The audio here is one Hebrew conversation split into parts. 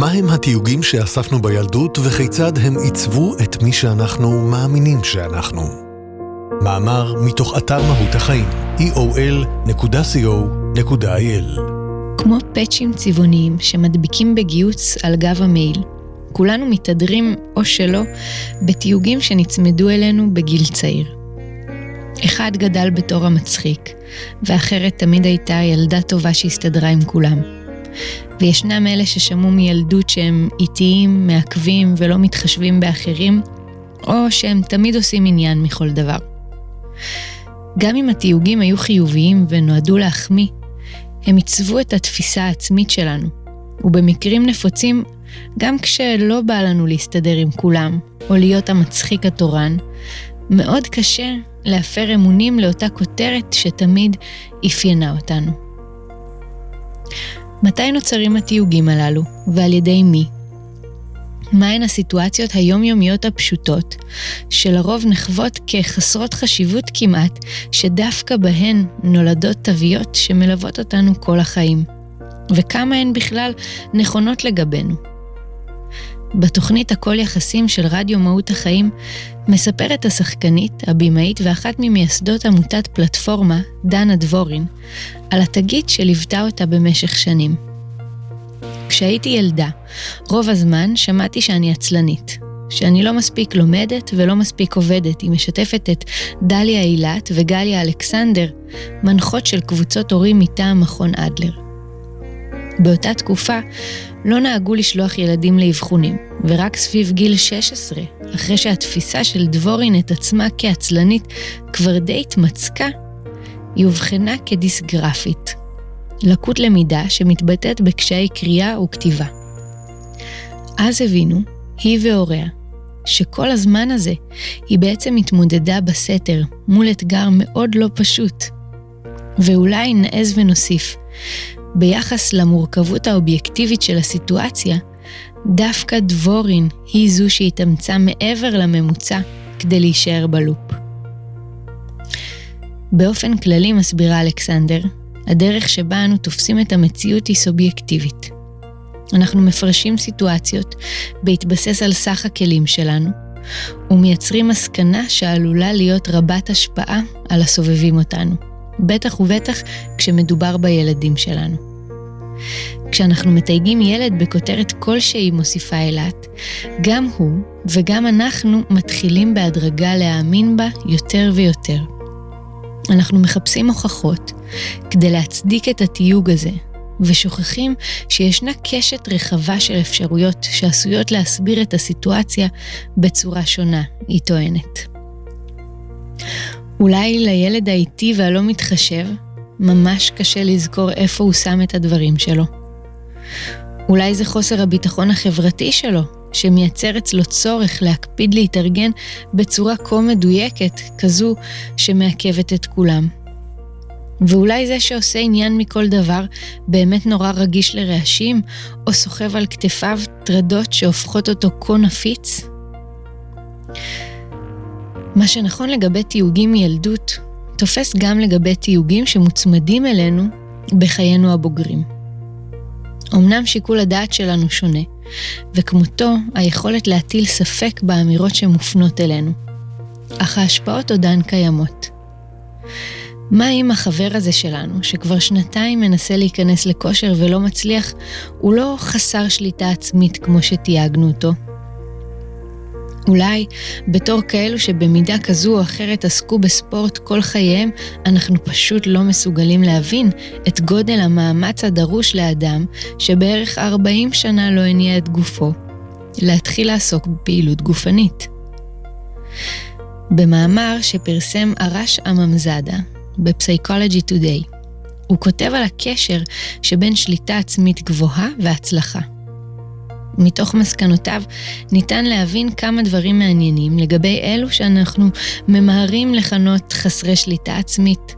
מהם התיוגים שאספנו בילדות וכיצד הם עיצבו את מי שאנחנו מאמינים שאנחנו? מאמר מתוך אתר מהות החיים, eol.co.il כמו פאצ'ים צבעוניים שמדביקים בגיוץ על גב המעיל, כולנו מתהדרים, או שלא, בתיוגים שנצמדו אלינו בגיל צעיר. אחד גדל בתור המצחיק, ואחרת תמיד הייתה ילדה טובה שהסתדרה עם כולם. וישנם אלה ששמעו מילדות שהם איטיים, מעכבים ולא מתחשבים באחרים, או שהם תמיד עושים עניין מכל דבר. גם אם התיוגים היו חיוביים ונועדו להחמיא, הם עיצבו את התפיסה העצמית שלנו, ובמקרים נפוצים, גם כשלא בא לנו להסתדר עם כולם, או להיות המצחיק התורן, מאוד קשה להפר אמונים לאותה כותרת שתמיד אפיינה אותנו. מתי נוצרים התיוגים הללו, ועל ידי מי? מהן הסיטואציות היומיומיות הפשוטות, שלרוב נחוות כחסרות חשיבות כמעט, שדווקא בהן נולדות תוויות שמלוות אותנו כל החיים, וכמה הן בכלל נכונות לגבינו. בתוכנית הכל יחסים של רדיו מהות החיים, מספרת השחקנית, הבמאית ואחת ממייסדות עמותת פלטפורמה, דנה דבורין, על התגית שליוותה אותה במשך שנים. כשהייתי ילדה, רוב הזמן שמעתי שאני עצלנית, שאני לא מספיק לומדת ולא מספיק עובדת. היא משתפת את דליה אילת וגליה אלכסנדר, מנחות של קבוצות הורים מטעם מכון אדלר. באותה תקופה לא נהגו לשלוח ילדים לאבחונים, ורק סביב גיל 16, אחרי שהתפיסה של דבורין את עצמה כעצלנית כבר די התמצקה, היא אובחנה כדיסגרפית, לקות למידה שמתבטאת בקשיי קריאה וכתיבה. אז הבינו, היא והוריה, שכל הזמן הזה היא בעצם התמודדה בסתר מול אתגר מאוד לא פשוט. ואולי נעז ונוסיף, ביחס למורכבות האובייקטיבית של הסיטואציה, דווקא דבורין היא זו שהתאמצה מעבר לממוצע כדי להישאר בלופ. באופן כללי, מסבירה אלכסנדר, הדרך שבה אנו תופסים את המציאות היא סובייקטיבית. אנחנו מפרשים סיטואציות בהתבסס על סך הכלים שלנו, ומייצרים מסקנה שעלולה להיות רבת השפעה על הסובבים אותנו. בטח ובטח כשמדובר בילדים שלנו. כשאנחנו מתייגים ילד בכותרת כלשהי מוסיפה אילת, גם הוא וגם אנחנו מתחילים בהדרגה להאמין בה יותר ויותר. אנחנו מחפשים הוכחות כדי להצדיק את התיוג הזה, ושוכחים שישנה קשת רחבה של אפשרויות שעשויות להסביר את הסיטואציה בצורה שונה, היא טוענת. אולי לילד האיטי והלא מתחשב, ממש קשה לזכור איפה הוא שם את הדברים שלו. אולי זה חוסר הביטחון החברתי שלו, שמייצר אצלו צורך להקפיד להתארגן בצורה כה מדויקת, כזו שמעכבת את כולם. ואולי זה שעושה עניין מכל דבר באמת נורא רגיש לרעשים, או סוחב על כתפיו טרדות שהופכות אותו כה נפיץ? מה שנכון לגבי תיוגים מילדות, תופס גם לגבי תיוגים שמוצמדים אלינו בחיינו הבוגרים. אמנם שיקול הדעת שלנו שונה, וכמותו היכולת להטיל ספק באמירות שמופנות אלינו, אך ההשפעות עודן קיימות. מה אם החבר הזה שלנו, שכבר שנתיים מנסה להיכנס לכושר ולא מצליח, הוא לא חסר שליטה עצמית כמו שתייגנו אותו, אולי בתור כאלו שבמידה כזו או אחרת עסקו בספורט כל חייהם, אנחנו פשוט לא מסוגלים להבין את גודל המאמץ הדרוש לאדם שבערך 40 שנה לא הניע את גופו, להתחיל לעסוק בפעילות גופנית. במאמר שפרסם ארש עממזאדה ב-Psychology הוא כותב על הקשר שבין שליטה עצמית גבוהה והצלחה. מתוך מסקנותיו ניתן להבין כמה דברים מעניינים לגבי אלו שאנחנו ממהרים לכנות חסרי שליטה עצמית,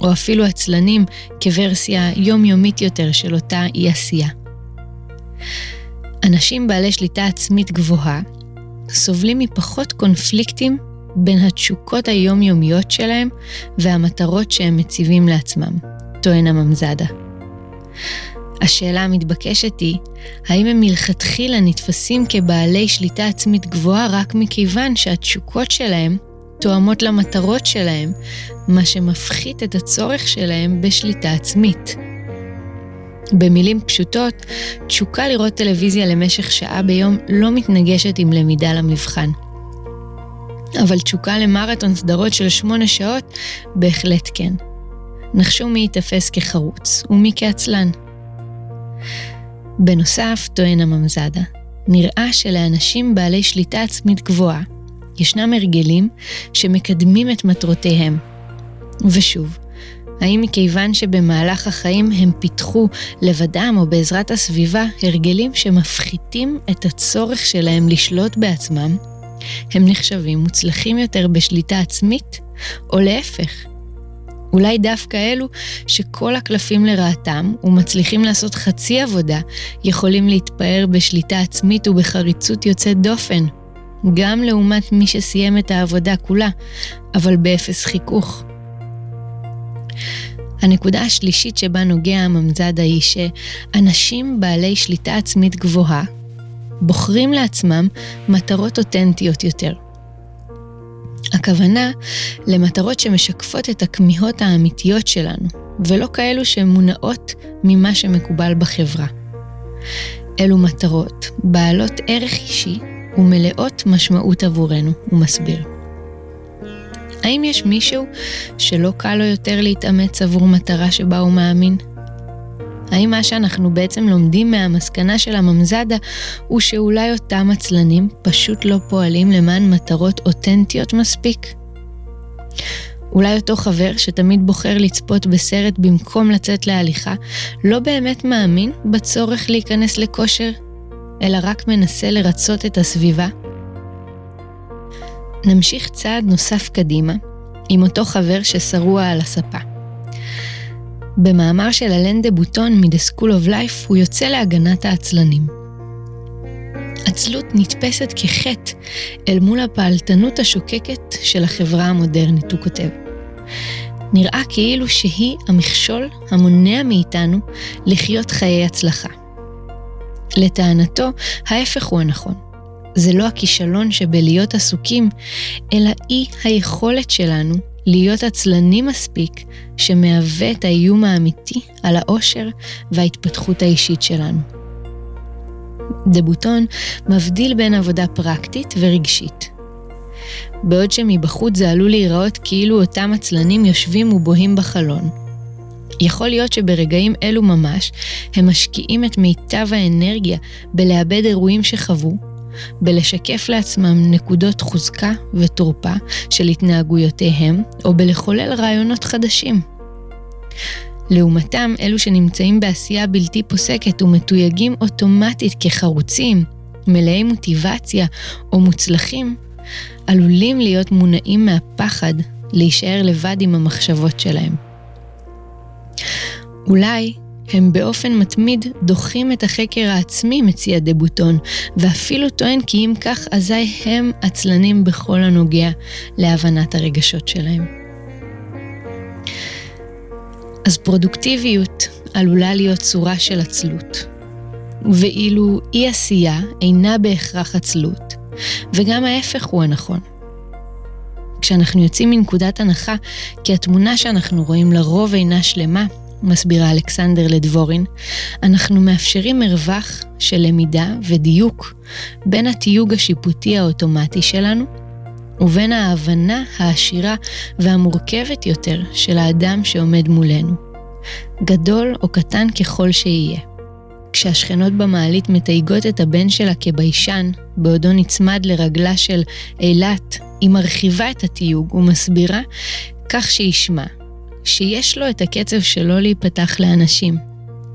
או אפילו עצלנים כוורסיה יומיומית יותר של אותה אי-עשייה. אנשים בעלי שליטה עצמית גבוהה סובלים מפחות קונפליקטים בין התשוקות היומיומיות שלהם והמטרות שהם מציבים לעצמם, טוען הממזדה. השאלה המתבקשת היא, האם הם מלכתחילה נתפסים כבעלי שליטה עצמית גבוהה רק מכיוון שהתשוקות שלהם תואמות למטרות שלהם, מה שמפחית את הצורך שלהם בשליטה עצמית. במילים פשוטות, תשוקה לראות טלוויזיה למשך שעה ביום לא מתנגשת עם למידה למבחן. אבל תשוקה למרתון סדרות של שמונה שעות, בהחלט כן. נחשו מי ייתפס כחרוץ ומי כעצלן. בנוסף, טוען הממזדה, נראה שלאנשים בעלי שליטה עצמית גבוהה, ישנם הרגלים שמקדמים את מטרותיהם. ושוב, האם מכיוון שבמהלך החיים הם פיתחו לבדם או בעזרת הסביבה הרגלים שמפחיתים את הצורך שלהם לשלוט בעצמם, הם נחשבים מוצלחים יותר בשליטה עצמית, או להפך. אולי דווקא אלו שכל הקלפים לרעתם ומצליחים לעשות חצי עבודה, יכולים להתפאר בשליטה עצמית ובחריצות יוצאת דופן. גם לעומת מי שסיים את העבודה כולה, אבל באפס חיכוך. הנקודה השלישית שבה נוגע הממזדה היא שאנשים בעלי שליטה עצמית גבוהה בוחרים לעצמם מטרות אותנטיות יותר. הכוונה למטרות שמשקפות את הכמיהות האמיתיות שלנו, ולא כאלו שמונעות ממה שמקובל בחברה. אלו מטרות בעלות ערך אישי ומלאות משמעות עבורנו, הוא מסביר. האם יש מישהו שלא קל לו יותר להתאמץ עבור מטרה שבה הוא מאמין? האם מה שאנחנו בעצם לומדים מהמסקנה של הממזדה הוא שאולי אותם עצלנים פשוט לא פועלים למען מטרות אותנטיות מספיק? אולי אותו חבר שתמיד בוחר לצפות בסרט במקום לצאת להליכה, לא באמת מאמין בצורך להיכנס לכושר, אלא רק מנסה לרצות את הסביבה? נמשיך צעד נוסף קדימה עם אותו חבר ששרוע על הספה. במאמר של אלן דה בוטון מ-The School of Life הוא יוצא להגנת העצלנים. עצלות נתפסת כחטא אל מול הפעלתנות השוקקת של החברה המודרנית, הוא כותב. נראה כאילו שהיא המכשול המונע מאיתנו לחיות חיי הצלחה. לטענתו, ההפך הוא הנכון. זה לא הכישלון שבלהיות עסוקים, אלא אי היכולת שלנו להיות עצלני מספיק שמהווה את האיום האמיתי על האושר וההתפתחות האישית שלנו. דבוטון מבדיל בין עבודה פרקטית ורגשית. בעוד שמבחוץ זה עלול להיראות כאילו אותם עצלנים יושבים ובוהים בחלון. יכול להיות שברגעים אלו ממש הם משקיעים את מיטב האנרגיה בלאבד אירועים שחוו בלשקף לעצמם נקודות חוזקה ותורפה של התנהגויותיהם, או בלחולל רעיונות חדשים. לעומתם, אלו שנמצאים בעשייה בלתי פוסקת ומתויגים אוטומטית כחרוצים, מלאי מוטיבציה או מוצלחים, עלולים להיות מונעים מהפחד להישאר לבד עם המחשבות שלהם. אולי הם באופן מתמיד דוחים את החקר העצמי, מציע דבוטון, ואפילו טוען כי אם כך, אזי הם עצלנים בכל הנוגע להבנת הרגשות שלהם. אז פרודוקטיביות עלולה להיות צורה של עצלות. ואילו אי עשייה אינה בהכרח עצלות, וגם ההפך הוא הנכון. כשאנחנו יוצאים מנקודת הנחה כי התמונה שאנחנו רואים לרוב אינה שלמה, מסבירה אלכסנדר לדבורין, אנחנו מאפשרים מרווח של למידה ודיוק בין התיוג השיפוטי האוטומטי שלנו ובין ההבנה העשירה והמורכבת יותר של האדם שעומד מולנו, גדול או קטן ככל שיהיה. כשהשכנות במעלית מתייגות את הבן שלה כביישן, בעודו נצמד לרגלה של אילת, היא מרחיבה את התיוג ומסבירה כך שישמע שיש לו את הקצב שלו להיפתח לאנשים.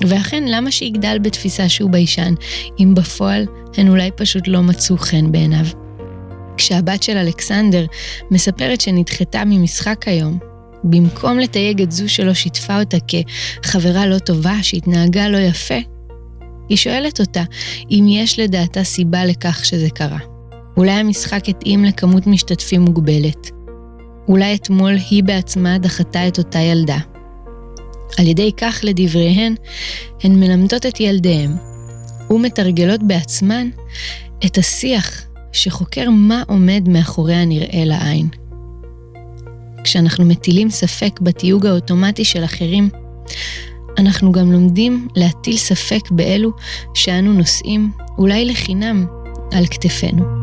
ואכן, למה שיגדל בתפיסה שהוא ביישן, אם בפועל הן אולי פשוט לא מצאו חן בעיניו? כשהבת של אלכסנדר מספרת שנדחתה ממשחק היום, במקום לתייג את זו שלא שיתפה אותה כחברה לא טובה שהתנהגה לא יפה, היא שואלת אותה אם יש לדעתה סיבה לכך שזה קרה. אולי המשחק התאים לכמות משתתפים מוגבלת, אולי אתמול היא בעצמה דחתה את אותה ילדה. על ידי כך, לדבריהן, הן מלמדות את ילדיהם ומתרגלות בעצמן את השיח שחוקר מה עומד מאחורי הנראה לעין. כשאנחנו מטילים ספק בתיוג האוטומטי של אחרים, אנחנו גם לומדים להטיל ספק באלו שאנו נושאים, אולי לחינם, על כתפינו.